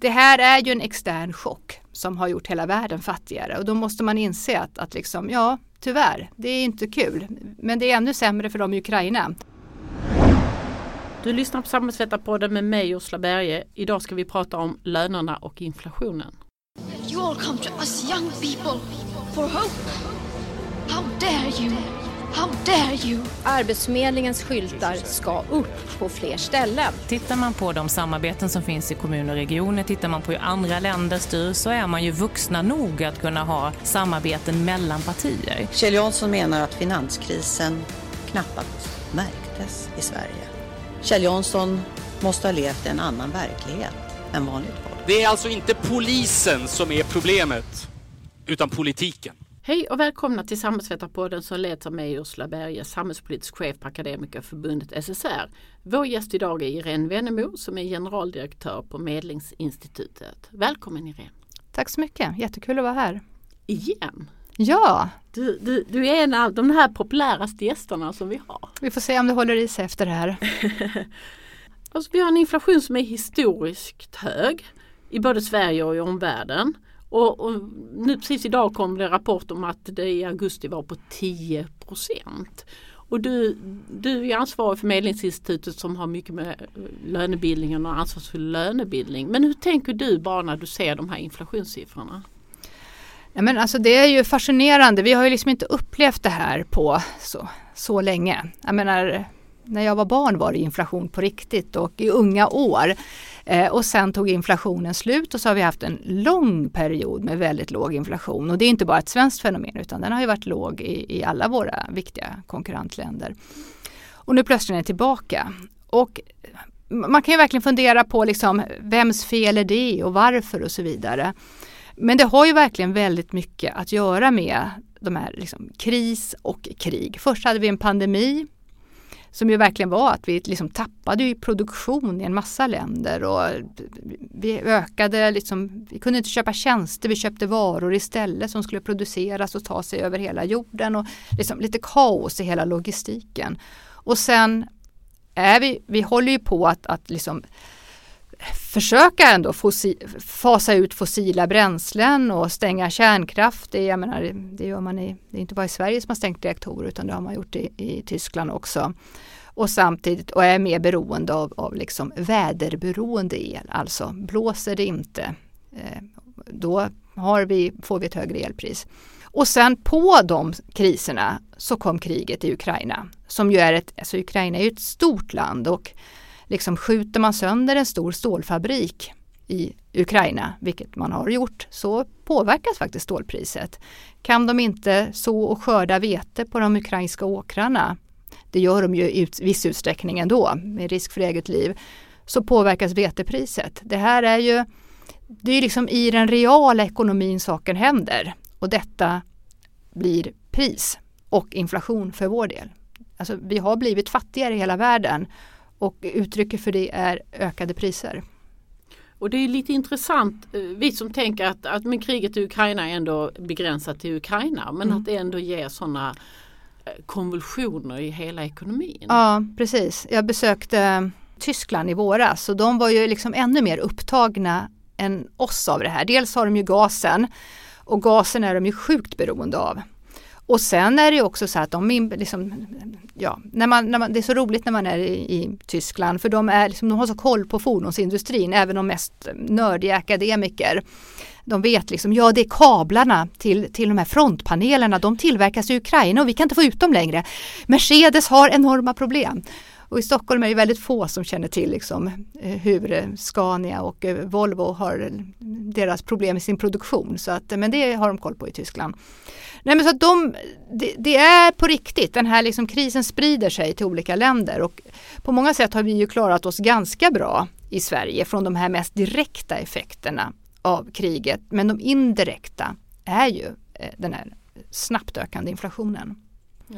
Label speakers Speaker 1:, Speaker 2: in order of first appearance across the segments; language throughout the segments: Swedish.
Speaker 1: det här är ju en extern chock som har gjort hela världen fattigare och då måste man inse att, att liksom, ja, tyvärr, det är inte kul. Men det är ännu sämre för dem i Ukraina.
Speaker 2: Du lyssnar på Samhällsvetarpodden med mig Ursula Berge. Idag ska vi prata om lönerna och inflationen.
Speaker 3: You all come to us young people for hope. How dare you? How dare you?
Speaker 4: Arbetsförmedlingens skyltar ska upp på fler ställen.
Speaker 5: Tittar man på de samarbeten som finns i kommuner och regioner, tittar man på hur andra länder styr så är man ju vuxna nog att kunna ha samarbeten mellan partier.
Speaker 6: Kjell Jansson menar att finanskrisen knappast märktes i Sverige. Kjell Jansson måste ha levt i en annan verklighet än vanligt folk.
Speaker 7: Det är alltså inte polisen som är problemet, utan politiken.
Speaker 2: Hej och välkomna till Samhällsvetarpodden som leds av mig Ursula Berge, samhällspolitisk chef på Akademikerförbundet SSR. Vår gäst idag är Irene Wennemo som är generaldirektör på Medlingsinstitutet. Välkommen Irene!
Speaker 1: Tack så mycket, jättekul att vara här.
Speaker 2: Igen!
Speaker 1: Ja!
Speaker 2: Du, du, du är en av de här populäraste gästerna som vi har.
Speaker 1: Vi får se om det håller i sig efter det här.
Speaker 2: alltså, vi har en inflation som är historiskt hög i både Sverige och i omvärlden. Och, och, nu precis idag kom det rapport om att det i augusti var på 10 procent. Och du, du är ansvarig för Medlingsinstitutet som har mycket med eh, lönebildningen och ansvarsfull lönebildning. Men hur tänker du bara när du ser de här inflationssiffrorna?
Speaker 1: Ja, men alltså det är ju fascinerande. Vi har ju liksom inte upplevt det här på så, så länge. Jag menar, när jag var barn var det inflation på riktigt och i unga år. Eh, och sen tog inflationen slut och så har vi haft en lång period med väldigt låg inflation. Och det är inte bara ett svenskt fenomen utan den har ju varit låg i, i alla våra viktiga konkurrentländer. Och nu plötsligt är den tillbaka. Och man kan ju verkligen fundera på liksom, vems fel är det och varför och så vidare. Men det har ju verkligen väldigt mycket att göra med de här liksom, kris och krig. Först hade vi en pandemi som ju verkligen var att vi liksom tappade i produktion i en massa länder och vi ökade liksom, vi kunde inte köpa tjänster, vi köpte varor istället som skulle produceras och ta sig över hela jorden och liksom lite kaos i hela logistiken. Och sen är vi, vi håller ju på att, att liksom försöka ändå fasa ut fossila bränslen och stänga kärnkraft. Det, jag menar, det gör man i, det är inte bara i Sverige som har stängt reaktorer utan det har man gjort i, i Tyskland också. Och samtidigt och är mer beroende av, av liksom väderberoende el, alltså blåser det inte eh, då har vi, får vi ett högre elpris. Och sen på de kriserna så kom kriget i Ukraina som ju är ett, alltså Ukraina är ett stort land och liksom skjuter man sönder en stor stålfabrik i Ukraina, vilket man har gjort, så påverkas faktiskt stålpriset. Kan de inte så och skörda vete på de ukrainska åkrarna, det gör de ju i viss utsträckning ändå med risk för eget liv, så påverkas vetepriset. Det här är ju, det är liksom i den reala ekonomin saken händer och detta blir pris och inflation för vår del. Alltså vi har blivit fattigare i hela världen och uttrycket för det är ökade priser.
Speaker 2: Och det är lite intressant, eh, vi som tänker att, att med kriget i Ukraina är ändå begränsat till Ukraina men mm. att det ändå ger sådana eh, konvulsioner i hela ekonomin.
Speaker 1: Ja precis, jag besökte Tyskland i våras och de var ju liksom ännu mer upptagna än oss av det här. Dels har de ju gasen och gasen är de ju sjukt beroende av. Och sen är det också så att de liksom, ja, när man, när man, det är så roligt när man är i, i Tyskland för de, är liksom, de har så koll på fordonsindustrin, även de mest nördiga akademiker. De vet liksom, ja det är kablarna till, till de här frontpanelerna, de tillverkas i Ukraina och vi kan inte få ut dem längre. Mercedes har enorma problem. Och i Stockholm är det väldigt få som känner till liksom, eh, hur eh, Scania och eh, Volvo har deras problem i sin produktion. Så att, men det har de koll på i Tyskland. Nej, men så att de, det, det, är på riktigt, den här liksom krisen sprider sig till olika länder och på många sätt har vi ju klarat oss ganska bra i Sverige från de här mest direkta effekterna av kriget. Men de indirekta är ju den här snabbt ökande inflationen.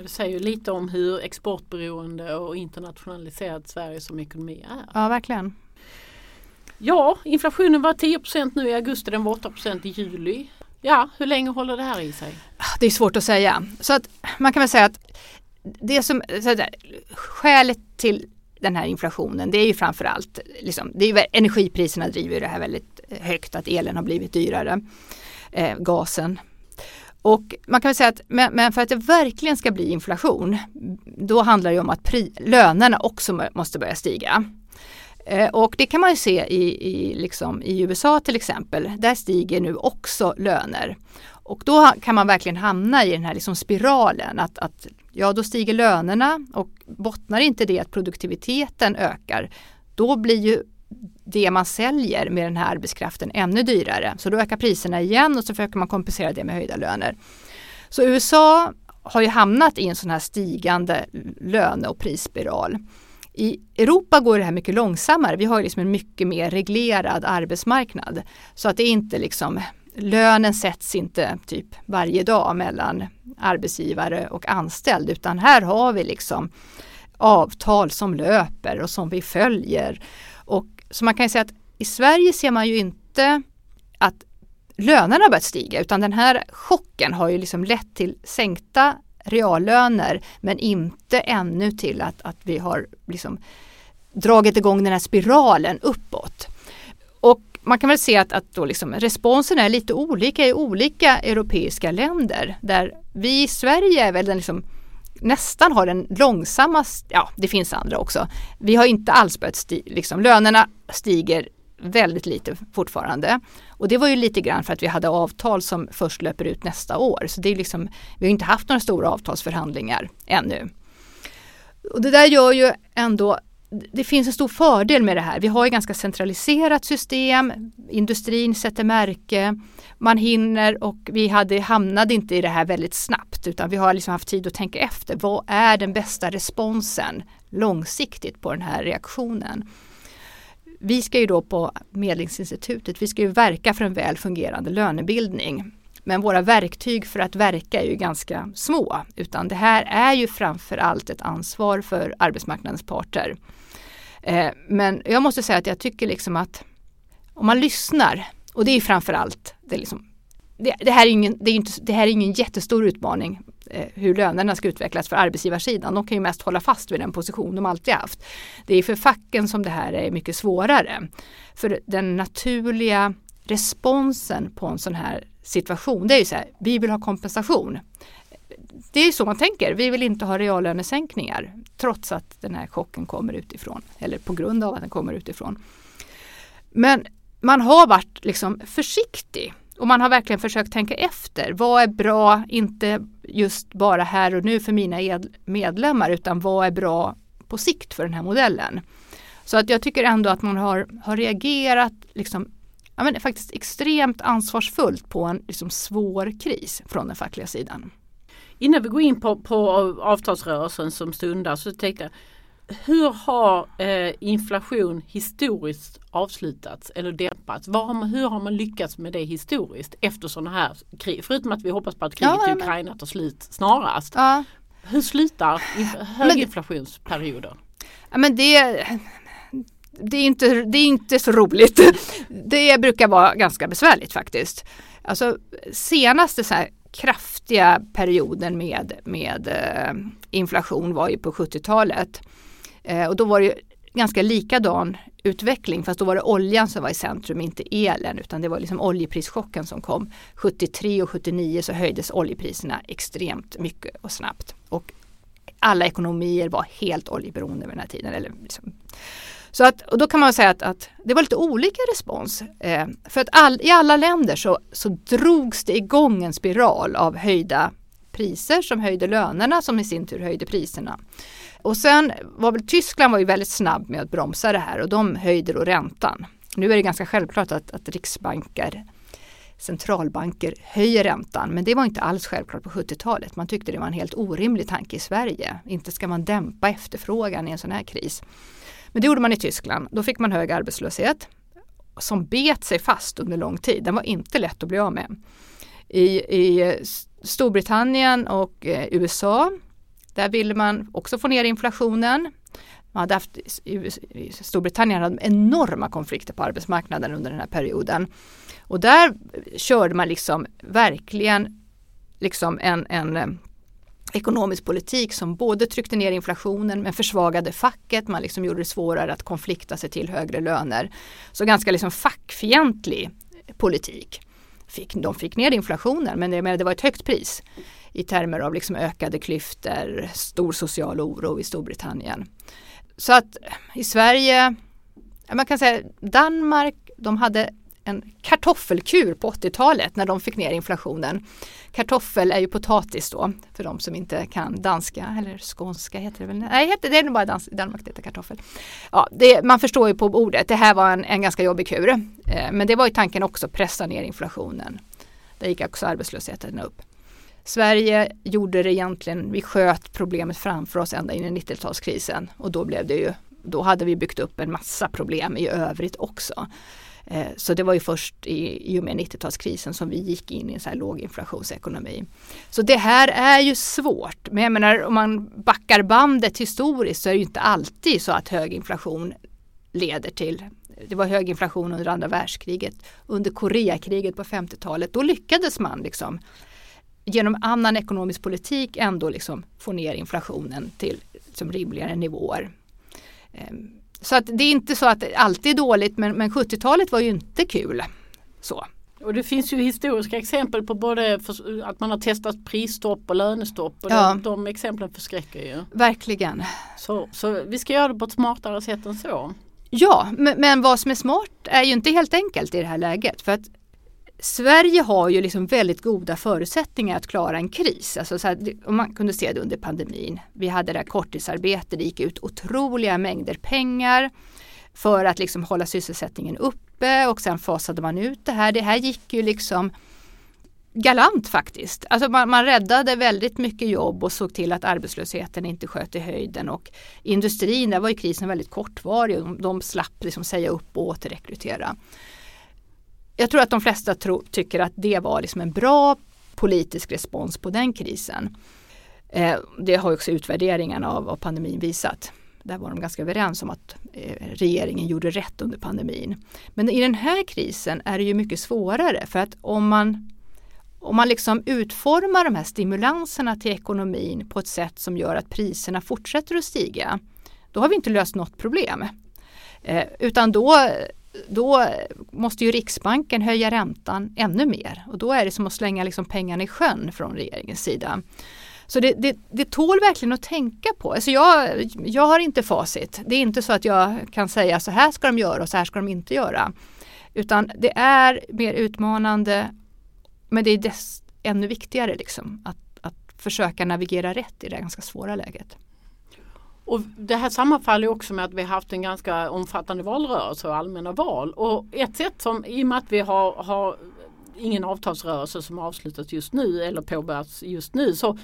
Speaker 2: Det säger ju lite om hur exportberoende och internationaliserat Sverige som ekonomi är.
Speaker 1: Ja, verkligen.
Speaker 2: Ja, inflationen var 10% nu i augusti, den var 8% i juli. Ja, hur länge håller det här i sig?
Speaker 1: Det är svårt att säga. Så att man kan väl säga att det som, så där, skälet till den här inflationen det är ju framförallt liksom, det är ju, energipriserna driver det här väldigt högt att elen har blivit dyrare. Eh, gasen. Och man kan väl säga att men, men, för att det verkligen ska bli inflation då handlar det om att pri, lönerna också måste börja stiga. Eh, och det kan man ju se i, i, liksom, i USA till exempel. Där stiger nu också löner. Och då kan man verkligen hamna i den här liksom spiralen att, att ja då stiger lönerna och bottnar inte det att produktiviteten ökar då blir ju det man säljer med den här arbetskraften ännu dyrare. Så då ökar priserna igen och så försöker man kompensera det med höjda löner. Så USA har ju hamnat i en sån här stigande löne och prisspiral. I Europa går det här mycket långsammare. Vi har ju liksom en mycket mer reglerad arbetsmarknad. Så att det är inte liksom lönen sätts inte typ varje dag mellan arbetsgivare och anställd utan här har vi liksom avtal som löper och som vi följer. Och så man kan säga att i Sverige ser man ju inte att lönerna har börjat stiga utan den här chocken har ju liksom lett till sänkta reallöner men inte ännu till att, att vi har liksom dragit igång den här spiralen uppåt. Och man kan väl se att, att då liksom responsen är lite olika i olika europeiska länder. Där vi i Sverige är väl den liksom nästan har den långsammaste, ja det finns andra också. Vi har inte alls börjat stiga, liksom, lönerna stiger väldigt lite fortfarande. Och det var ju lite grann för att vi hade avtal som först löper ut nästa år. Så det är liksom, vi har inte haft några stora avtalsförhandlingar ännu. Och det där gör ju ändå det finns en stor fördel med det här. Vi har ett ganska centraliserat system. Industrin sätter märke. Man hinner och vi hade, hamnade inte i det här väldigt snabbt utan vi har liksom haft tid att tänka efter. Vad är den bästa responsen långsiktigt på den här reaktionen? Vi ska ju då på Medlingsinstitutet, vi ska ju verka för en väl fungerande lönebildning. Men våra verktyg för att verka är ju ganska små utan det här är ju framförallt ett ansvar för arbetsmarknadens parter. Eh, men jag måste säga att jag tycker liksom att om man lyssnar, och det är framförallt det, liksom, det, det, här är ingen, det, är inte, det här är ingen jättestor utmaning eh, hur lönerna ska utvecklas för arbetsgivarsidan. De kan ju mest hålla fast vid den position de alltid haft. Det är för facken som det här är mycket svårare. För den naturliga responsen på en sån här situation, det är ju så här, vi vill ha kompensation det är så man tänker. Vi vill inte ha reallönesänkningar trots att den här chocken kommer utifrån eller på grund av att den kommer utifrån. Men man har varit liksom försiktig och man har verkligen försökt tänka efter. Vad är bra, inte just bara här och nu för mina medlemmar utan vad är bra på sikt för den här modellen. Så att jag tycker ändå att man har, har reagerat liksom, ja, men faktiskt extremt ansvarsfullt på en liksom svår kris från den fackliga sidan.
Speaker 2: Innan vi går in på, på avtalsrörelsen som stundar så tänkte jag hur har eh, inflation historiskt avslutats eller dämpats? Har man, hur har man lyckats med det historiskt efter sådana här krig? Förutom att vi hoppas på att kriget ja, i Ukraina tar slut snarast. Ja. Hur slutar höginflationsperioder?
Speaker 1: Ja, men det, det, är inte, det är inte så roligt. Det brukar vara ganska besvärligt faktiskt. Alltså senaste så här kraftiga perioden med, med eh, inflation var ju på 70-talet. Eh, och då var det ganska likadan utveckling fast då var det oljan som var i centrum, inte elen utan det var liksom oljeprischocken som kom. 73 och 79 så höjdes oljepriserna extremt mycket och snabbt. Och alla ekonomier var helt oljeberoende vid den här tiden. Eller liksom. Så att, och då kan man säga att, att det var lite olika respons. Eh, för att all, i alla länder så, så drogs det igång en spiral av höjda priser som höjde lönerna som i sin tur höjde priserna. Och sen var väl Tyskland var ju väldigt snabb med att bromsa det här och de höjde då räntan. Nu är det ganska självklart att, att riksbanker centralbanker höjer räntan men det var inte alls självklart på 70-talet. Man tyckte det var en helt orimlig tanke i Sverige. Inte ska man dämpa efterfrågan i en sån här kris. Men det gjorde man i Tyskland. Då fick man hög arbetslöshet som bet sig fast under lång tid. Den var inte lätt att bli av med. I, i Storbritannien och eh, USA där ville man också få ner inflationen. Man hade haft, Storbritannien hade enorma konflikter på arbetsmarknaden under den här perioden. Och där körde man liksom verkligen liksom en, en eh, ekonomisk politik som både tryckte ner inflationen men försvagade facket, man liksom gjorde det svårare att konflikta sig till högre löner. Så ganska liksom fackfientlig politik. Fick, de fick ner inflationen men det, men det var ett högt pris i termer av liksom ökade klyftor, stor social oro i Storbritannien. Så att i Sverige, man kan säga Danmark, de hade en kartoffelkur på 80-talet när de fick ner inflationen. Kartoffel är ju potatis då för de som inte kan danska eller skånska heter det väl? Nej, det är nog bara dans, Danmark det heter kartoffel. Ja, det, man förstår ju på ordet, det här var en, en ganska jobbig kur. Eh, men det var ju tanken också, pressa ner inflationen. Där gick också arbetslösheten upp. Sverige gjorde det egentligen, vi sköt problemet framför oss ända in i 90-talskrisen och då blev det ju, då hade vi byggt upp en massa problem i övrigt också. Eh, så det var ju först i, i och med 90-talskrisen som vi gick in i en så här låginflationsekonomi. Så det här är ju svårt. Men jag menar om man backar bandet historiskt så är det ju inte alltid så att hög inflation leder till det var hög inflation under andra världskriget. Under Koreakriget på 50-talet, då lyckades man liksom genom annan ekonomisk politik ändå liksom få ner inflationen till som rimligare nivåer. Ehm, så att det är inte så att det alltid är dåligt men, men 70-talet var ju inte kul. Så.
Speaker 2: Och det finns ju historiska exempel på både att man har testat prisstopp och lönestopp och
Speaker 1: Ja.
Speaker 2: de, de exemplen förskräcker ju.
Speaker 1: Verkligen.
Speaker 2: Så, så vi ska göra det på ett smartare sätt än så.
Speaker 1: Ja, men, men vad som är smart är ju inte helt enkelt i det här läget. För att Sverige har ju liksom väldigt goda förutsättningar att klara en kris. Alltså så här, om man kunde se det under pandemin. Vi hade det här korttidsarbete, det gick ut otroliga mängder pengar för att liksom hålla sysselsättningen uppe och sen fasade man ut det här. Det här gick ju liksom galant faktiskt. Alltså man, man räddade väldigt mycket jobb och såg till att arbetslösheten inte sköt i höjden och industrin, där var ju krisen väldigt kortvarig och de, de slapp liksom säga upp och återrekrytera. Jag tror att de flesta tro, tycker att det var liksom en bra politisk respons på den krisen. Eh, det har också utvärderingarna av, av pandemin visat. Där var de ganska överens om att eh, regeringen gjorde rätt under pandemin. Men i den här krisen är det ju mycket svårare för att om man om man liksom utformar de här stimulanserna till ekonomin på ett sätt som gör att priserna fortsätter att stiga, då har vi inte löst något problem. Eh, utan då, då måste ju Riksbanken höja räntan ännu mer och då är det som att slänga liksom pengarna i sjön från regeringens sida. Så det, det, det tål verkligen att tänka på. Alltså jag, jag har inte facit. Det är inte så att jag kan säga så här ska de göra och så här ska de inte göra. Utan det är mer utmanande men det är dess, ännu viktigare liksom, att, att försöka navigera rätt i det ganska svåra läget.
Speaker 2: Och det här sammanfaller också med att vi har haft en ganska omfattande valrörelse och allmänna val. Och ett sätt som, i och med att vi har, har ingen avtalsrörelse som avslutats just nu eller påbörjats just nu så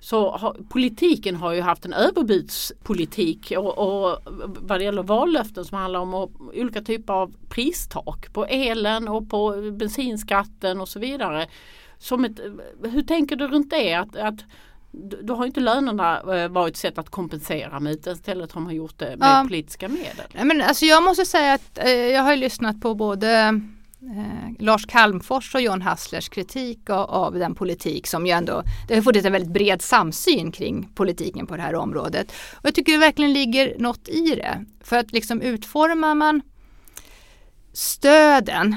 Speaker 2: så har, politiken har ju haft en överbudspolitik och, och vad det gäller vallöften som handlar om och, olika typer av pristak på elen och på bensinskatten och så vidare. Som ett, hur tänker du runt det? Att, att då har inte lönerna eh, varit ett sätt att kompensera med utan istället har man gjort det med
Speaker 1: Ja.
Speaker 2: politiska medel.
Speaker 1: Men alltså jag måste säga att eh, jag har lyssnat på både eh, Lars Calmfors och John Hasslers kritik av, av den politik som ju ändå, det har funnits en väldigt bred samsyn kring politiken på det här området. Och jag tycker det verkligen ligger något i det. För att liksom utformar man stöden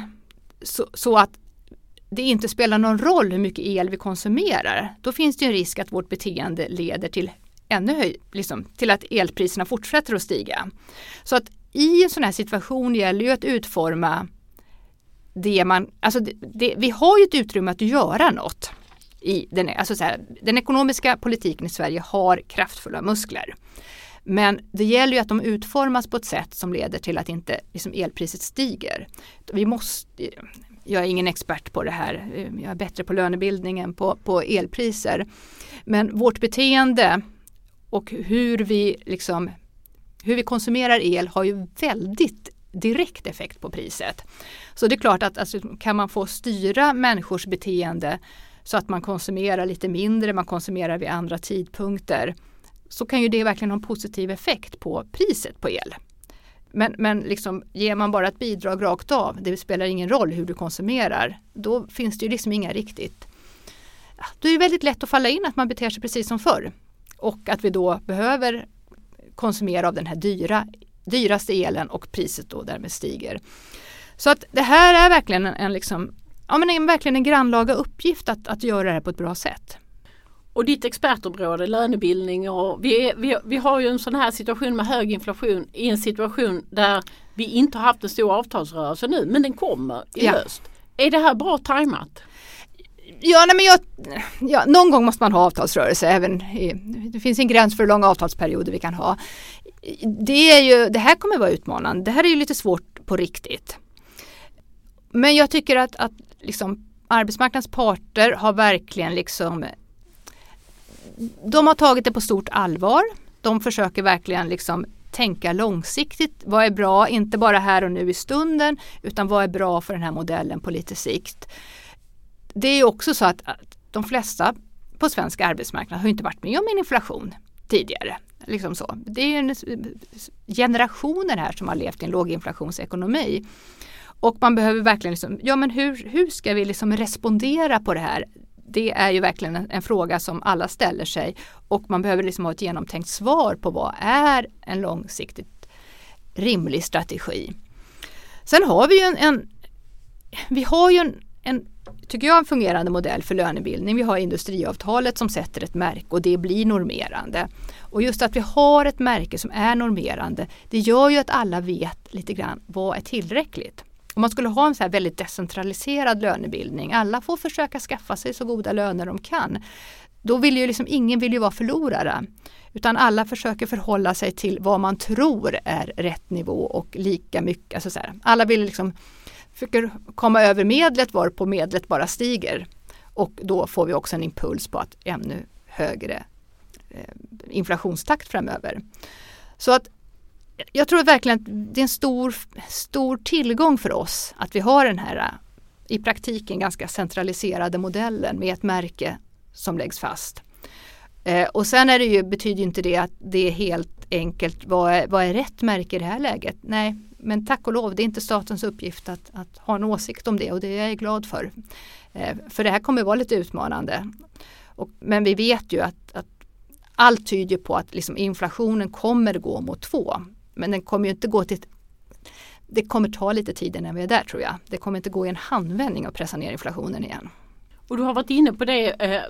Speaker 1: så, så att det inte spelar någon roll hur mycket el vi konsumerar, då finns det en risk att vårt beteende leder till ännu höj, liksom, till att elpriserna fortsätter att stiga. Så att i en sån här situation gäller ju att utforma det man, alltså det, det, vi har ju ett utrymme att göra något. I den, alltså så här, den ekonomiska politiken i Sverige har kraftfulla muskler. Men det gäller ju att de utformas på ett sätt som leder till att inte liksom elpriset stiger. Vi måste, jag är ingen expert på det här, ehm, jag är bättre på lönebildning än på, på elpriser. Men vårt beteende och hur vi, liksom, hur vi konsumerar el har ju väldigt direkt effekt på priset. Så det är klart att alltså, kan man få styra människors beteende så att man konsumerar lite mindre, man konsumerar vid andra tidpunkter så kan ju det verkligen ha en positiv effekt på priset på el. Men, men liksom, ger man bara ett bidrag rakt av, det spelar ingen roll hur du konsumerar, då finns det ju liksom inga riktigt då är det väldigt lätt att falla in att man beter sig precis som förr. Och att vi då behöver konsumera av den här dyra, dyraste elen och priset då därmed stiger. Så att det här är verkligen en, en liksom, ja, men en, verkligen en grannlaga uppgift att, att göra det här på ett bra sätt.
Speaker 2: Och ditt expertområde lönebildning och vi, vi, vi har ju en sån här situation med hög inflation i en situation där vi inte har haft en stor avtalsrörelse nu men den kommer i
Speaker 1: Ja.
Speaker 2: höst. Är det här bra tajmat?
Speaker 1: Ja, nej men jag, ja, någon gång måste man ha avtalsrörelse. Även i, det finns en gräns för hur långa avtalsperioder vi kan ha. Det, är ju, det här kommer vara utmanande. Det här är ju lite svårt på riktigt. Men jag tycker att, att liksom, arbetsmarknadens parter har verkligen liksom de har tagit det på stort allvar. De försöker verkligen liksom tänka långsiktigt. Vad är bra, inte bara här och nu i stunden, utan vad är bra för den här modellen på lite sikt. Det är också så att, att de flesta på svensk arbetsmarknad har inte varit med om en inflation tidigare. Liksom så. Det är en, generationer här som har levt i en låginflationsekonomi. Och man behöver verkligen, liksom, ja men hur, hur ska vi liksom respondera på det här? Det är ju verkligen en, en fråga som alla ställer sig och man behöver liksom ha ett genomtänkt svar på vad är en långsiktigt rimlig strategi. Sen har vi ju en, en vi har ju en, en, tycker jag, en fungerande modell för lönebildning. Vi har industriavtalet som sätter ett märke och det blir normerande. Och just att vi har ett märke som är normerande, det gör ju att alla vet lite grann vad är tillräckligt. Om man skulle ha en så här väldigt decentraliserad lönebildning, alla får försöka skaffa sig så goda löner de kan. Då vill ju liksom ingen vill ju vara förlorare. Utan alla försöker förhålla sig till vad man tror är rätt nivå och lika mycket. Alltså så här, alla vill liksom försöker komma över medlet varpå medlet bara stiger. Och då får vi också en impuls på att ännu högre eh, inflationstakt framöver. Så att jag tror verkligen att det är en stor, stor tillgång för oss att vi har den här i praktiken ganska centraliserade modellen med ett märke som läggs fast. Eh, och sen är det ju, betyder inte det att det är helt enkelt vad är, vad är rätt märke i det här läget? Nej, men tack och lov, det är inte statens uppgift att, att ha en åsikt om det och det är jag glad för. Eh, för det här kommer vara lite utmanande. Och, men vi vet ju att, att allt tyder på att liksom inflationen kommer gå mot två. Men den kommer ju inte gå till det kommer ta lite tid innan vi är där tror jag. Det kommer inte gå i en handvändning att pressa ner inflationen igen.
Speaker 2: Och du har varit inne på det, eh,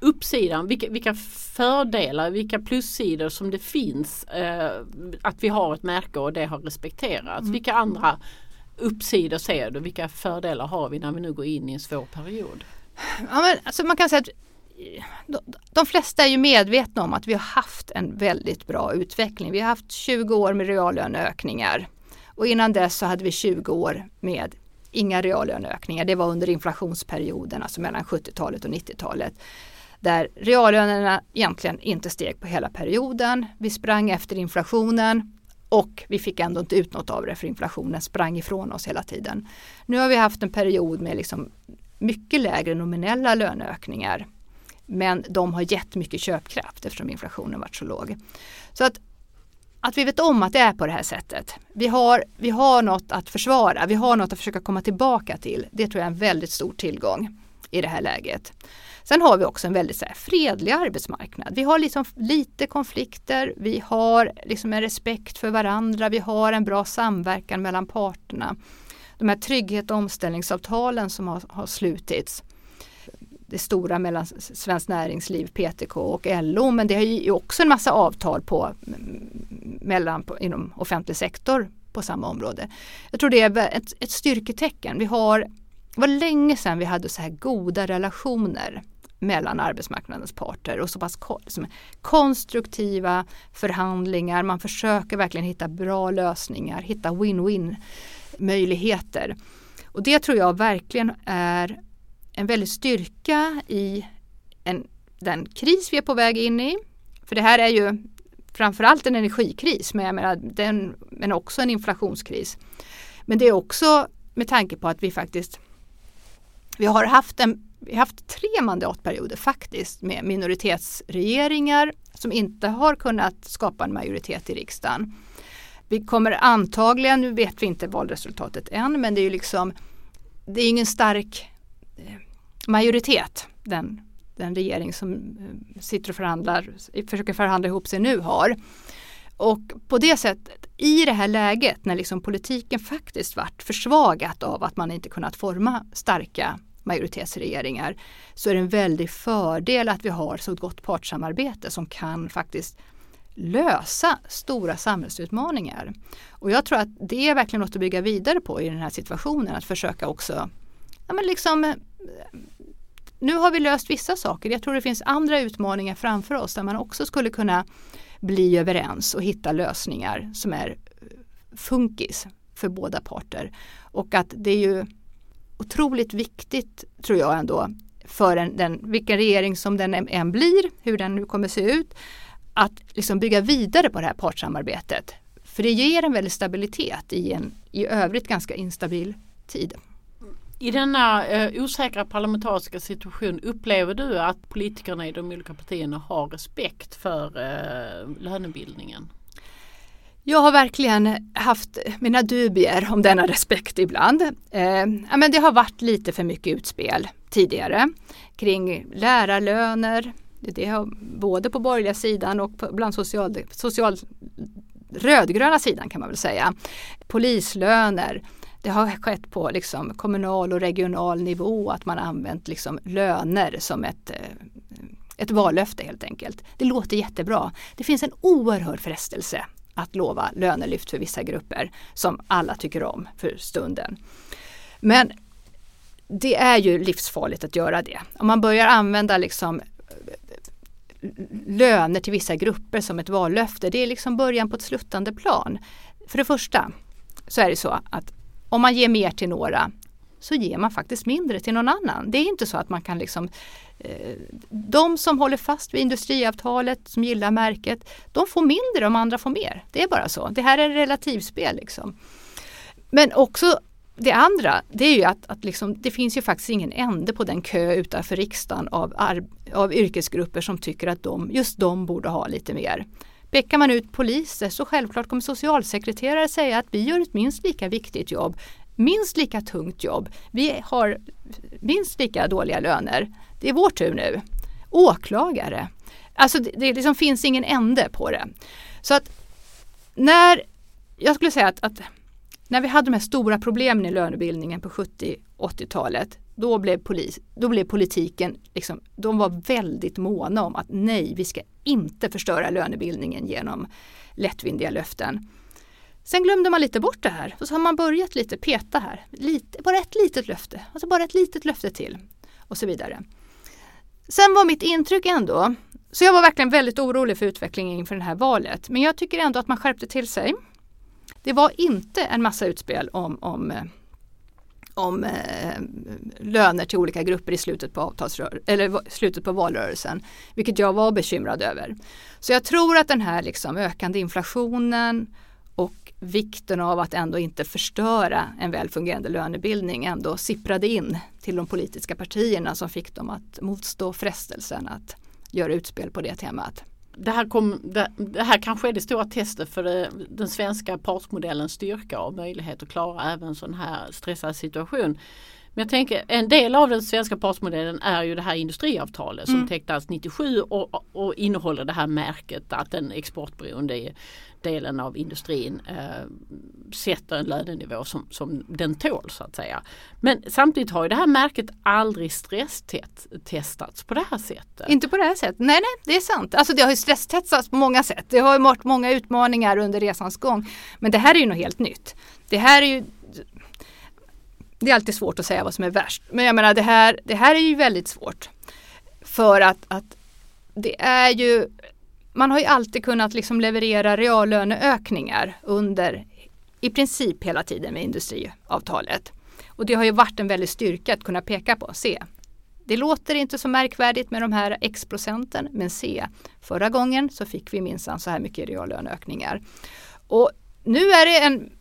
Speaker 2: uppsidan, vilka, vilka fördelar, vilka plussidor som det finns eh, att vi har ett märke och det har respekterats.
Speaker 1: Mm.
Speaker 2: Vilka andra uppsidor ser du? Vilka fördelar har vi när vi nu går in i en svår period?
Speaker 1: Ja, men, alltså man kan säga att de, flesta är ju medvetna om att vi har haft en väldigt bra utveckling. Vi har haft 20 år med reallöneökningar och innan dess så hade vi 20 år med inga reallöneökningar. Det var under inflationsperioden, alltså mellan 70-talet och 90-talet. Där reallönerna egentligen inte steg på hela perioden. Vi sprang efter inflationen och vi fick ändå inte ut något av det för inflationen sprang ifrån oss hela tiden. Nu har vi haft en period med liksom mycket lägre nominella löneökningar. Men de har gett mycket köpkraft eftersom inflationen varit så låg. Så att, att vi vet om att det är på det här sättet. Vi har, vi har något att försvara, vi har något att försöka komma tillbaka till. Det tror jag är en väldigt stor tillgång i det här läget. Sen har vi också en väldigt så här, fredlig arbetsmarknad. Vi har liksom lite konflikter, vi har liksom en respekt för varandra, vi har en bra samverkan mellan parterna. De här trygghet och omställningsavtalen som har, har slutits det stora mellan Svenskt Näringsliv, PTK och LO men det är ju också en massa avtal på, mellan, på, inom offentlig sektor på samma område. Jag tror det är ett, ett styrketecken. Vi har, det var länge sedan vi hade så här goda relationer mellan arbetsmarknadens parter och så pass liksom, konstruktiva förhandlingar. Man försöker verkligen hitta bra lösningar, hitta win-win möjligheter. Och det tror jag verkligen är en väldig styrka i en, den kris vi är på väg in i. För det här är ju framförallt en energikris men, jag menar, den, men också en inflationskris. Men det är också med tanke på att vi faktiskt vi har haft, en, vi har haft tre mandatperioder faktiskt med minoritetsregeringar som inte har kunnat skapa en majoritet i riksdagen. Vi kommer antagligen, nu vet vi inte valresultatet än, men det är ju liksom det är ingen stark Eh, majoritet den den regering som eh, sitter och förhandlar, försöker förhandla ihop sig nu har. Och på det sättet, i det här läget när liksom politiken faktiskt varit försvagat av att man inte kunnat forma starka majoritetsregeringar så är det en väldig fördel att vi har så gott partssamarbete som kan faktiskt lösa stora samhällsutmaningar. Och jag tror att det är verkligen något att bygga vidare på i den här situationen, att försöka också ja, men liksom, eh, nu har vi löst vissa saker. Jag tror det finns andra utmaningar framför oss där man också skulle kunna bli överens och hitta lösningar som är eh, funkis för båda parter. Och att det är ju otroligt viktigt tror jag ändå för en, den, vilken regering som den än blir, hur den nu kommer se ut, att liksom bygga vidare på det här partssamarbetet. För det ger en väldig stabilitet i en i övrigt ganska instabil tid.
Speaker 2: I denna eh, osäkra parlamentariska situation upplever du att politikerna i de olika partierna har respekt för eh, lönebildningen?
Speaker 1: Jag har verkligen haft mina dubier om denna respekt ibland. Eh, men det har varit lite för mycket utspel tidigare kring lärarlöner. Det har både på borgerliga sidan och på, bland social, social rödgröna sidan kan man väl säga. Polislöner. Det har skett på liksom kommunal och regional nivå att man använt liksom löner som ett, eh, ett vallöfte helt enkelt. Det låter jättebra. Det finns en oerhörd frestelse att lova lönelyft för vissa grupper som alla tycker om för stunden. Men det är ju livsfarligt att göra det. Om man börjar använda liksom eh, löner till vissa grupper som ett vallöfte, det är liksom början på ett sluttande plan. För det första så är det så att om man ger mer till några så ger man faktiskt mindre till någon annan. Det är inte så att man kan liksom eh, De som håller fast vid industriavtalet, som gillar märket, de får mindre om andra får mer. Det är bara så. Det här är relativspel liksom. Men också det andra, det är ju att, att liksom, det finns ju faktiskt ingen ände på den kö utanför riksdagen av, av yrkesgrupper som tycker att de, just de borde ha lite mer. Pekar man ut poliser så självklart kommer socialsekreterare säga att vi gör ett minst lika viktigt jobb, minst lika tungt jobb. Vi har minst lika dåliga löner. Det är vår tur nu. Åklagare. Alltså det, det liksom finns ingen ände på det. Så att när, jag skulle säga att, att när vi hade de här stora problemen i lönebildningen på 70-80-talet då blev, polis, då blev politiken, liksom, de var väldigt måna om att nej, vi ska inte förstöra lönebildningen genom lättvindiga löften. Sen glömde man lite bort det här och så har man börjat lite peta här. Lite, bara ett litet löfte, alltså bara ett litet löfte till och så vidare. Sen var mitt intryck ändå, så jag var verkligen väldigt orolig för utvecklingen inför det här valet, men jag tycker ändå att man skärpte till sig. Det var inte en massa utspel om, om, eh, om eh, löner till olika grupper i slutet på, avtalsrör eller slutet på valrörelsen, vilket jag var bekymrad över. Så jag tror att den här liksom ökande inflationen och vikten av att ändå inte förstöra en väl fungerande lönebildning ändå sipprade in till de politiska partierna som fick dem att motstå frestelsen att göra utspel på det temat
Speaker 2: det här, kom, det, det, här kanske är det stora testet för det, den svenska partsmodellens styrka och möjlighet att klara även en sån här stressad situation. Men jag tänker en del av den svenska partsmodellen är ju det här industriavtalet som mm. tecknades 97 och, och innehåller det här märket att den exportberoende delen av industrin eh, sätter en lönenivå som, som den tål så att säga. Men samtidigt har ju det här märket aldrig stresstestats på det här sättet.
Speaker 1: Inte på det här sättet, nej nej det är sant. Alltså det har ju stresstestats på många sätt. Det har ju varit många utmaningar under resans gång. Men det här är ju något helt nytt. Det här är ju det är alltid svårt att säga vad som är värst. Men jag menar det här, det här är ju väldigt svårt. För att, att det är ju man har ju alltid kunnat liksom leverera reallöneökningar under i princip hela tiden med industriavtalet. Och det har ju varit en väldig styrka att kunna peka på. Se, det låter inte så märkvärdigt med de här X procenten, men se, förra gången så fick vi minsann så här mycket reallöneökningar. Och nu är det en,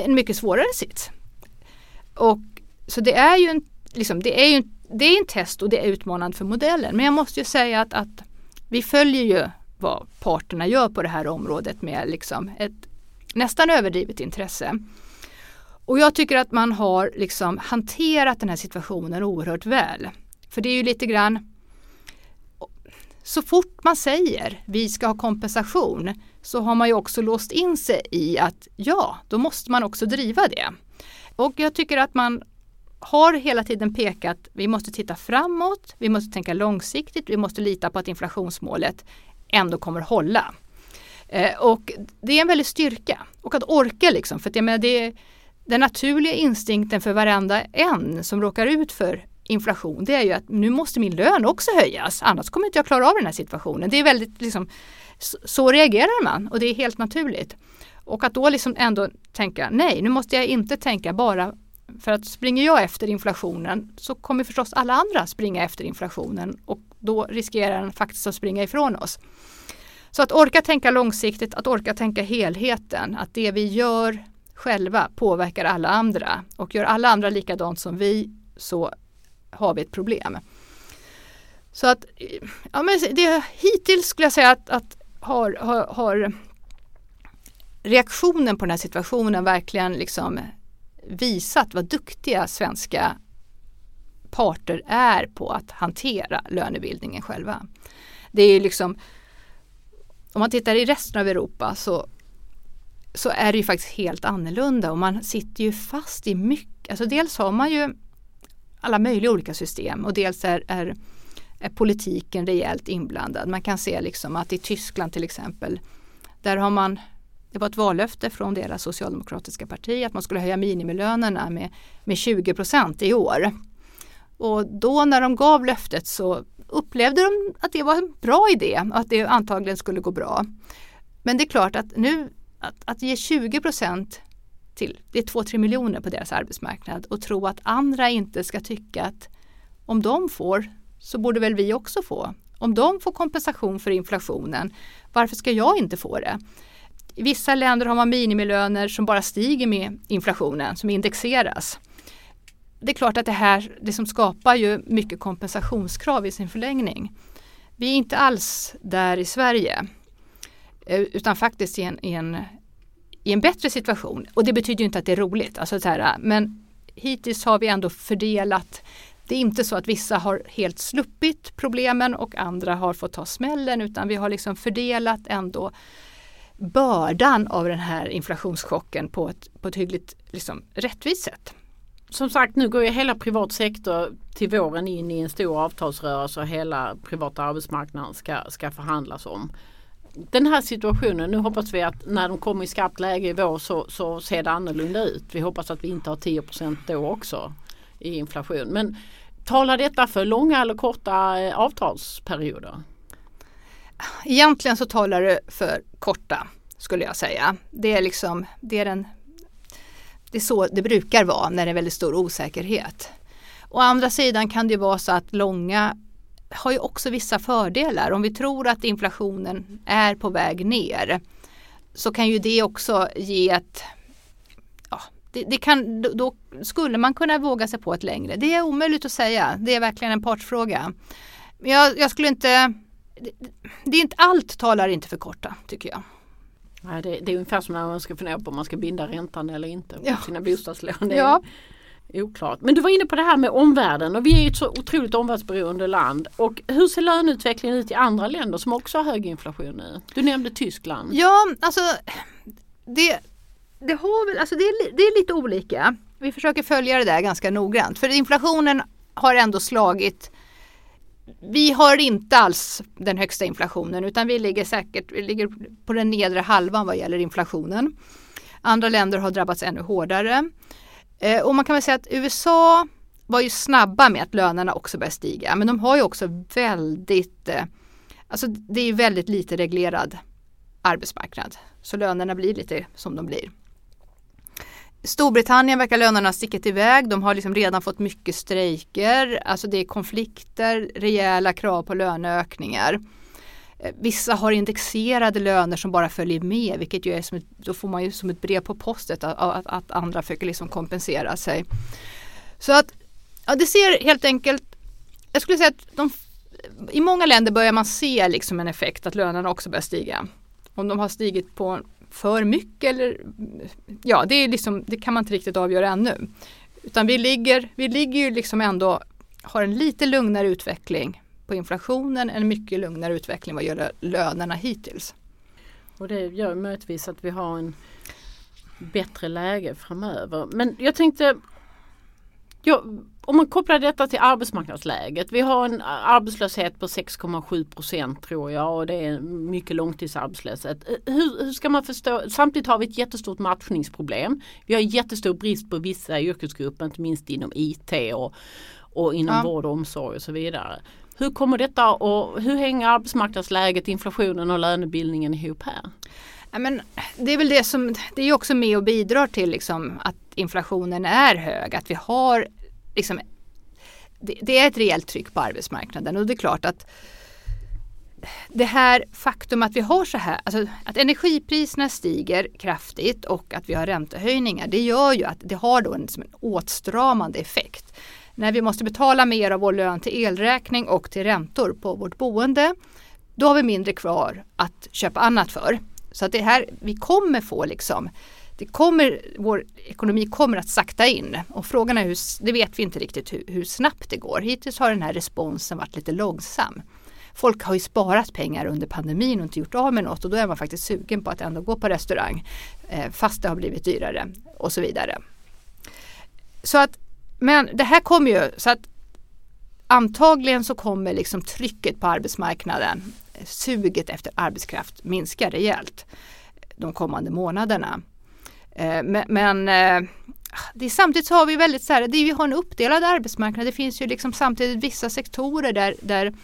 Speaker 1: en mycket svårare sits. Och, så det är ju en, liksom, det är ju det är en test och det är utmanande för modellen. Men jag måste ju säga att, att vi följer ju vad parterna gör på det här området med liksom ett nästan överdrivet intresse. Och jag tycker att man har liksom hanterat den här situationen oerhört väl. För det är ju lite grann så fort man säger vi ska ha kompensation så har man ju också låst in sig i att ja, då måste man också driva det. Och jag tycker att man har hela tiden pekat, vi måste titta framåt, vi måste tänka långsiktigt, vi måste lita på att inflationsmålet ändå kommer hålla. Eh, och det är en väldig styrka och att orka liksom, för att jag menar, det är den naturliga instinkten för varenda en som råkar ut för inflation, det är ju att nu måste min lön också höjas, annars kommer inte jag klara av den här situationen. Det är väldigt liksom, så reagerar man och det är helt naturligt. Och att då liksom ändå tänka, nej nu måste jag inte tänka bara för att springer jag efter inflationen så kommer förstås alla andra springa efter inflationen och då riskerar den faktiskt att springa ifrån oss. Så att orka tänka långsiktigt, att orka tänka helheten, att det vi gör själva påverkar alla andra och gör alla andra likadant som vi så har vi ett problem. Så att ja, men det, hittills skulle jag säga att, att har, har, har reaktionen på den här situationen verkligen liksom visat vad duktiga svenska parter är på att hantera lönebildningen själva. Det är liksom, om man tittar i resten av Europa så, så är det ju faktiskt helt annorlunda och man sitter ju fast i mycket, alltså dels har man ju alla möjliga olika system och dels är, är, är politiken rejält inblandad. Man kan se liksom att i Tyskland till exempel, där har man det var ett vallöfte från deras socialdemokratiska parti att man skulle höja minimilönerna med, med 20 procent i år. Och då när de gav löftet så upplevde de att det var en bra idé och att det antagligen skulle gå bra. Men det är klart att nu att, att ge 20 procent till, det är 2-3 miljoner på deras arbetsmarknad och tro att andra inte ska tycka att om de får så borde väl vi också få. Om de får kompensation för inflationen, varför ska jag inte få det? I vissa länder har man minimilöner som bara stiger med inflationen, som indexeras. Det är klart att det här det som skapar ju mycket kompensationskrav i sin förlängning. Vi är inte alls där i Sverige eh, utan faktiskt i en, i en, i en bättre situation. Och det betyder inte att det är roligt, alltså så här, men hittills har vi ändå fördelat det är inte så att vissa har helt sluppit problemen och andra har fått ta smällen utan vi har liksom fördelat ändå bördan av den här inflationschocken på ett, på ett hyggligt liksom, rättvist sätt.
Speaker 2: Som sagt nu går ju hela privat sektor till våren in i en stor avtalsrörelse och hela privata arbetsmarknaden ska, ska förhandlas om. Den här situationen, nu hoppas vi att när de kommer i skarpt läge i vår så, så ser det annorlunda ut. Vi hoppas att vi inte har 10% då också i inflation. Men talar detta för långa eller korta eh, avtalsperioder?
Speaker 1: Egentligen så talar du för korta skulle jag säga. Det är liksom, det är den det är så det brukar vara när det är väldigt stor osäkerhet. Å andra sidan kan det vara så att långa har ju också vissa fördelar. Om vi tror att inflationen är på väg ner så kan ju det också ge ett ja, det, det, kan, då skulle man kunna våga sig på ett längre. Det är omöjligt att säga. Det är verkligen en partsfråga. Jag, jag skulle inte det är inte, allt talar inte för korta tycker jag.
Speaker 2: Nej, det, det är ungefär som när man ska fundera på om man ska binda räntan eller inte på ja. sina bostadslån. Det
Speaker 1: ja.
Speaker 2: oklart. Men du var inne på det här med omvärlden och vi är ett så otroligt omvärldsberoende land. Och hur ser löneutvecklingen ut i andra länder som också har hög inflation nu? Du nämnde Tyskland.
Speaker 1: Ja, alltså det, det, har väl, alltså det, är, det är lite olika. Vi försöker följa det där ganska noggrant för inflationen har ändå slagit vi har inte alls den högsta inflationen utan vi ligger säkert vi ligger på den nedre halvan vad gäller inflationen. Andra länder har drabbats ännu hårdare. Eh, och man kan väl säga att USA var ju snabba med att lönerna också började stiga men de har ju också väldigt, eh, alltså det är väldigt lite reglerad arbetsmarknad. Så lönerna blir lite som de blir. Storbritannien verkar lönerna ha stickit iväg. De har liksom redan fått mycket strejker. Alltså det är konflikter, rejäla krav på löneökningar. Eh, vissa har indexerade löner som bara följer med vilket ju är som ett, då får man ju som ett brev på postet att, att, att andra försöker liksom kompensera sig. Så att ja, det ser helt enkelt, jag skulle säga att de, i många länder börjar man se liksom en effekt att lönerna också börjar stiga. Om de har stigit på för mycket eller ja, det, är liksom, det kan man inte riktigt avgöra ännu. Utan vi ligger, vi ligger ju liksom ändå, har en lite lugnare utveckling på inflationen, en mycket lugnare utveckling vad gäller lönerna hittills.
Speaker 2: Och det gör möjligtvis att vi har en bättre läge framöver. Men jag tänkte jag om man kopplar detta till arbetsmarknadsläget. Vi har en arbetslöshet på 6,7 procent tror jag och det är mycket långtidsarbetslöshet. Hur, hur, ska man förstå? Samtidigt har vi ett jättestort matchningsproblem. Vi har jättestor brist på vissa yrkesgrupper, inte minst inom IT och, och inom ja. vård och omsorg och så vidare. Hur kommer detta och hur hänger arbetsmarknadsläget, inflationen och lönebildningen ihop här?
Speaker 1: Ja, men det är väl det som, det är också med och bidrar till liksom att inflationen är hög, att vi har liksom, det, det är ett rejält tryck på arbetsmarknaden och det är klart att det här faktum att vi har så här, alltså att energipriserna stiger kraftigt och att vi har räntehöjningar, det gör ju att det har då en, liksom en åtstramande effekt. När vi måste betala mer av vår lön till elräkning och till räntor på vårt boende, då har vi mindre kvar att köpa annat för. Så att det här, vi kommer få liksom det kommer, vår ekonomi kommer att sakta in och frågan är, hur, det vet vi inte riktigt hur, hur snabbt det går. Hittills har den här responsen varit lite långsam. Folk har ju sparat pengar under pandemin och inte gjort av med något och då är man faktiskt sugen på att ändå gå på restaurang eh, fast det har blivit dyrare och så vidare. Så att, men det här kommer ju så att antagligen så kommer liksom trycket på arbetsmarknaden, eh, suget efter arbetskraft minska rejält de kommande månaderna. Eh, men, men eh, det är, samtidigt så har vi väldigt så här, det är, vi har en uppdelad arbetsmarknad. Det finns ju liksom samtidigt vissa sektorer där, där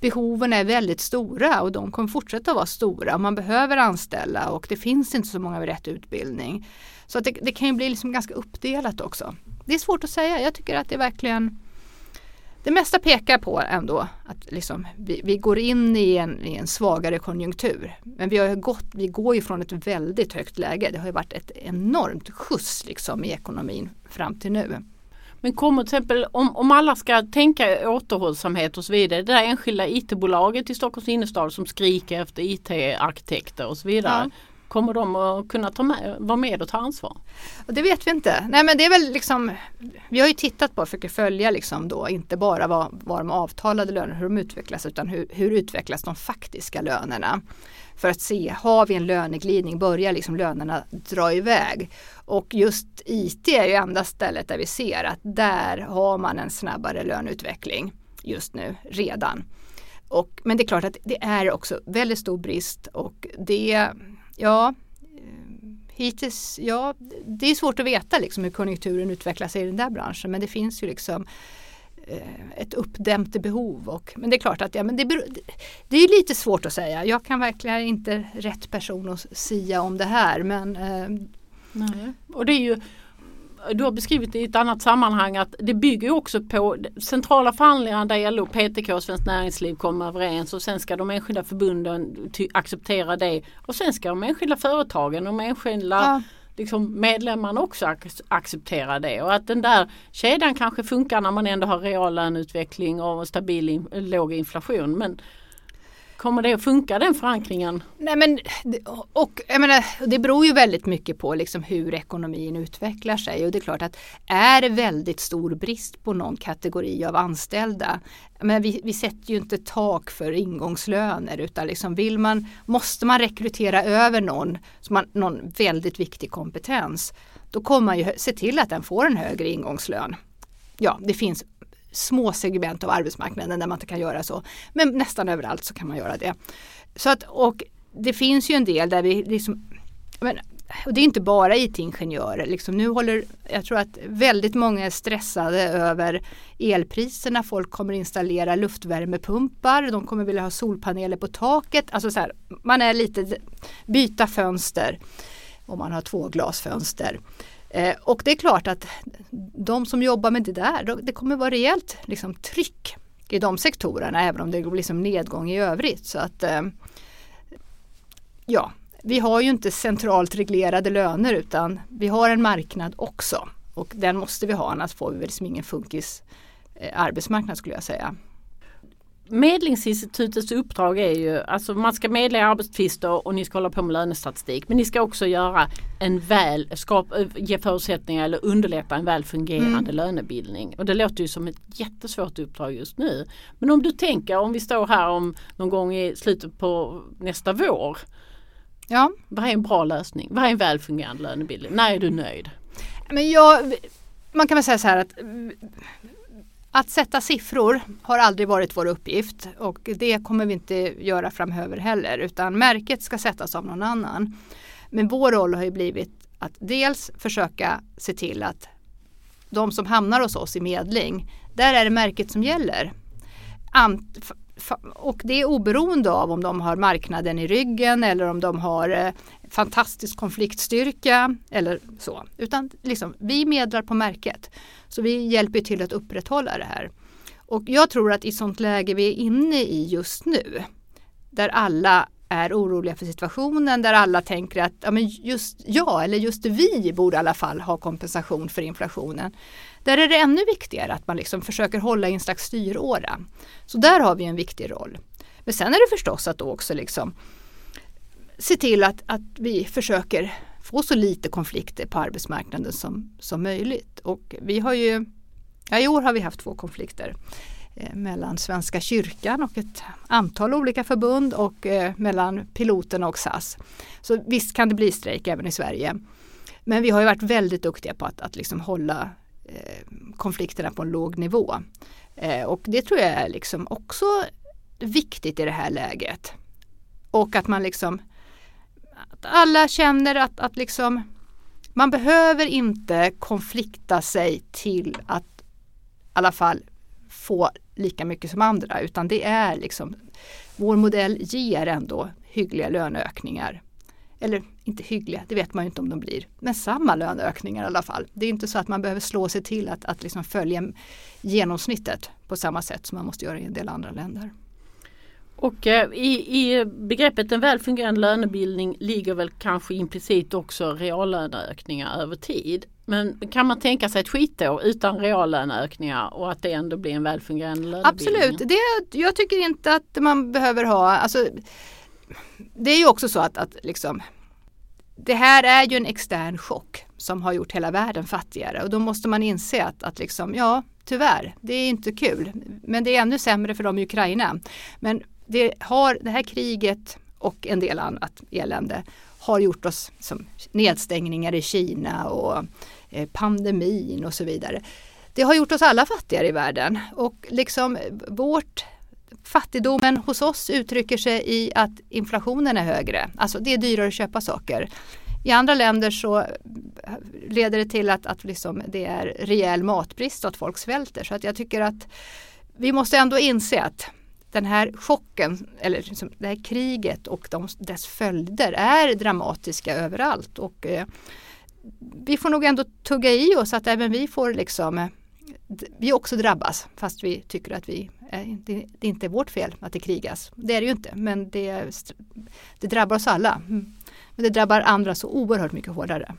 Speaker 1: behoven är väldigt stora och de kommer fortsätta vara stora. Man behöver anställa och det finns inte så många med rätt utbildning. Så att det, det kan ju bli liksom ganska uppdelat också. Det är svårt att säga. Jag tycker att det verkligen det mesta pekar på ändå att liksom vi, vi går in i en, i en, svagare konjunktur. Men vi, har gått, vi går ju från ett väldigt högt läge. Det har ju varit ett enormt skjuts liksom i ekonomin fram till nu.
Speaker 2: Men kommer till exempel om, om alla ska tänka återhållsamhet och så vidare. Det där enskilda IT-bolaget i Stockholms innerstad som skriker efter IT-arkitekter och så vidare. Ja. Kommer de att kunna ta med, vara med och ta ansvar?
Speaker 1: Och det vet vi inte. Nej men det är väl liksom Vi har ju tittat på och försöker följa liksom då inte bara vad, vad de avtalade lönerna, hur de utvecklas utan hur, hur utvecklas de faktiska lönerna. För att se, har vi en löneglidning, börjar liksom lönerna dra iväg? Och just IT är ju enda stället där vi ser att där har man en snabbare löneutveckling just nu redan. Och, men det är klart att det är också väldigt stor brist och det Ja, eh, hittills, ja, det är svårt att veta liksom hur konjunkturen utvecklar sig i den där branschen men det finns ju liksom eh, ett uppdämt behov. Och, men det är klart att ja, men det, det är lite svårt att säga. Jag kan verkligen inte rätt person att sia om det här. Men, eh,
Speaker 2: Nej. Och det är ju du har beskrivit i ett annat sammanhang att det bygger också på centrala förhandlingar där LO, PTK och Svenskt Näringsliv kommer överens och sen ska de enskilda förbunden acceptera det. Och sen ska de enskilda företagen och de enskilda ja. liksom, medlemmarna också ac acceptera det. Och att den där kedjan kanske funkar när man ändå har reallöneutveckling och stabil in låg inflation. Men Kommer det att funka den förankringen?
Speaker 1: Nej men och jag menar, det beror ju väldigt mycket på liksom hur ekonomin utvecklar sig och det är klart att är det väldigt stor brist på någon kategori av anställda men vi, vi sätter ju inte tak för ingångslöner utan liksom vill man, måste man rekrytera över någon, som har någon väldigt viktig kompetens då kommer man ju se till att den får en högre ingångslön. Ja, det finns små segment av arbetsmarknaden där man inte kan göra så. Men nästan överallt så kan man göra det. Så att, och det finns ju en del där vi liksom, men, och det är inte bara IT-ingenjörer. Liksom nu håller, jag tror att väldigt många är stressade över elpriserna. Folk kommer installera luftvärmepumpar. De kommer vilja ha solpaneler på taket. Alltså så här, man är lite byta fönster om man har två glasfönster. Eh, och det är klart att de som jobbar med det där, det kommer vara rejält liksom, tryck i de sektorerna även om det blir liksom nedgång i övrigt. Så att eh, ja, vi har ju inte centralt reglerade löner utan vi har en marknad också och den måste vi ha annars får vi väl liksom ingen funkis eh, arbetsmarknad skulle jag säga.
Speaker 2: Medlingsinstitutets uppdrag är ju alltså man ska medla i arbetstvister och ni ska hålla på med lönestatistik. Men ni ska också göra en väl, skap, ge förutsättningar eller underlätta en väl fungerande mm. lönebildning. Och det låter ju som ett jättesvårt uppdrag just nu. Men om du tänker om vi står här om någon gång i slutet på nästa vår.
Speaker 1: Ja.
Speaker 2: Vad är en bra lösning? Vad är en väl fungerande lönebildning? När är du nöjd?
Speaker 1: Men jag, man kan väl säga så här att att sätta siffror har aldrig varit vår uppgift och det kommer vi inte göra framöver heller utan märket ska sättas av någon annan. Men vår roll har ju blivit att dels försöka se till att de som hamnar hos oss i medling, där är det märket som gäller. Och det är oberoende av om de har marknaden i ryggen eller om de har eh, fantastisk konfliktstyrka eller så. Utan liksom, vi medlar på märket. Så vi hjälper till att upprätthålla det här. Och jag tror att i sånt läge vi är inne i just nu, där alla är oroliga för situationen, där alla tänker att ja, men just jag eller just vi borde i alla fall ha kompensation för inflationen. Där är det ännu viktigare att man liksom försöker hålla i en slags styråra. Så där har vi en viktig roll. Men sen är det förstås att då också liksom se till att, att vi försöker få så lite konflikter på arbetsmarknaden som, som möjligt. Och vi har ju, ja, i år har vi haft två konflikter eh, mellan Svenska kyrkan och ett antal olika förbund och eh, mellan piloterna och SAS. Så visst kan det bli strejk även i Sverige. Men vi har ju varit väldigt duktiga på att, att liksom hålla eh, konflikterna på en låg nivå. Eh, och det tror jag är liksom också viktigt i det här läget. Och att man liksom att alla känner att, att liksom man behöver inte konflikta sig till att i alla fall få lika mycket som andra utan det är liksom vår modell ger ändå hyggliga löneökningar. Eller inte hyggliga, det vet man ju inte om de blir, men samma löneökningar i alla fall. Det är inte så att man behöver slå sig till att, att liksom följa genomsnittet på samma sätt som man måste göra i en del andra länder.
Speaker 2: Och eh, i, i begreppet en väl fungerande lönebildning ligger väl kanske implicit också reallöneökningar över tid. Men kan man tänka sig ett skitår utan reallöneökningar och att det ändå blir en väl fungerande lönebildning?
Speaker 1: Absolut, det, jag tycker inte att man behöver ha, alltså, det är ju också så att, att liksom, det här är ju en extern chock som har gjort hela världen fattigare och då måste man inse att, att liksom, ja, tyvärr, det är inte kul. Men det är ännu sämre för dem i Ukraina. Men det, har, det här kriget och en del annat elände har gjort oss som nedstängningar i Kina och eh, pandemin och så vidare. Det har gjort oss alla fattigare i världen och liksom vårt fattigdomen hos oss uttrycker sig i att inflationen är högre. Alltså det är dyrare att köpa saker. I andra länder så leder det till att, att liksom det är rejäl matbrist och att folk svälter. Så att jag tycker att vi måste ändå inse att den här chocken, eller liksom det här kriget och de, dess följder är dramatiska överallt. Och, eh, vi får nog ändå tugga i oss att även vi får liksom eh, vi också drabbas fast vi tycker att vi, eh, det, det inte är vårt fel att det krigas. Det är det ju inte men det, det drabbar oss alla. Mm. Men det drabbar andra så oerhört mycket hårdare.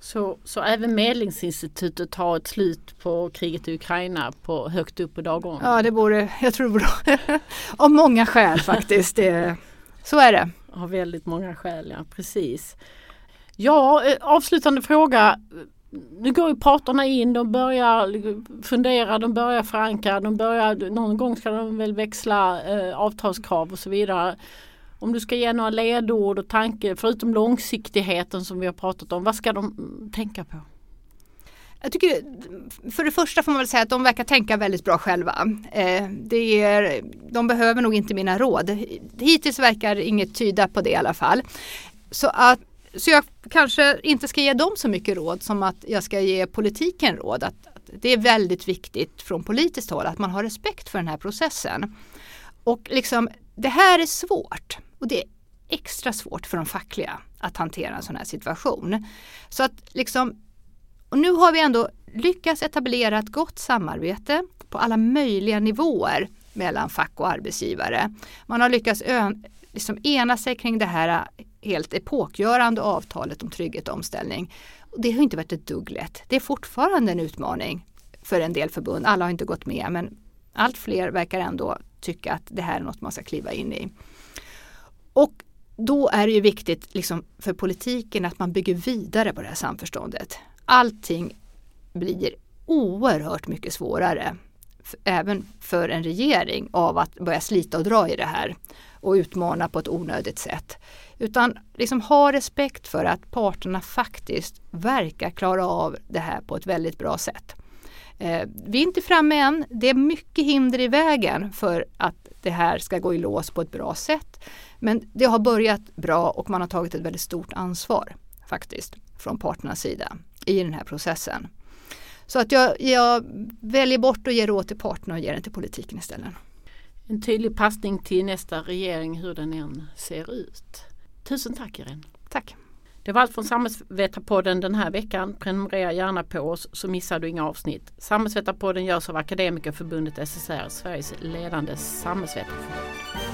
Speaker 2: Så, så även Medlingsinstitutet har ett slut på kriget i Ukraina på högt upp på dagordningen?
Speaker 1: Ja, det borde, jag tror det borde, av många skäl faktiskt. Det, så är det.
Speaker 2: Av väldigt många skäl, ja precis. Ja, eh, avslutande fråga. Nu går ju parterna in, de börjar fundera, de börjar förankra, de börjar, någon gång ska de väl växla eh, avtalskrav och så vidare. Om du ska ge några ledord och tanke förutom långsiktigheten som vi har pratat om, vad ska de tänka på?
Speaker 1: Jag tycker, för det första får man väl säga att de verkar tänka väldigt bra själva. Eh, det är, de behöver nog inte mina råd. Hittills verkar inget tyda på det i alla fall. Så, att, så jag kanske inte ska ge dem så mycket råd som att jag ska ge politiken råd. Att, att det är väldigt viktigt från politiskt håll att man har respekt för den här processen. Och liksom, det här är svårt. Och det är extra svårt för de fackliga att hantera en sån här situation. Så att liksom, och nu har vi ändå lyckats etablera ett gott samarbete på alla möjliga nivåer mellan fack och arbetsgivare. Man har lyckats liksom ena sig kring det här helt epokgörande avtalet om trygghet och omställning. Och det har inte varit ett dugg lätt. Det är fortfarande en utmaning för en del förbund. Alla har inte gått med men allt fler verkar ändå tycka att det här är något man ska kliva in i. Och då är det ju viktigt liksom, för politiken att man bygger vidare på det här samförståndet. Allting blir oerhört mycket svårare även för en regering av att börja slita och dra i det här och utmana på ett onödigt sätt. Utan liksom ha respekt för att parterna faktiskt verkar klara av det här på ett väldigt bra sätt. Eh, vi är inte framme än. Det är mycket hinder i vägen för att det här ska gå i lås på ett bra sätt. Men det har börjat bra och man har tagit ett väldigt stort ansvar faktiskt från parternas sida i den här processen. Så att jag, jag väljer bort att ge råd till parterna och ger den till politiken istället.
Speaker 2: En tydlig passning till nästa regering hur den än ser ut. Tusen tack Irene.
Speaker 1: Tack.
Speaker 2: Det var allt från Samhällsvetarpodden den här veckan. Prenumerera gärna på oss så missar du inga avsnitt. Samhällsvetarpodden görs av Akademikerförbundet SSR, Sveriges ledande samhällsvetarförbund.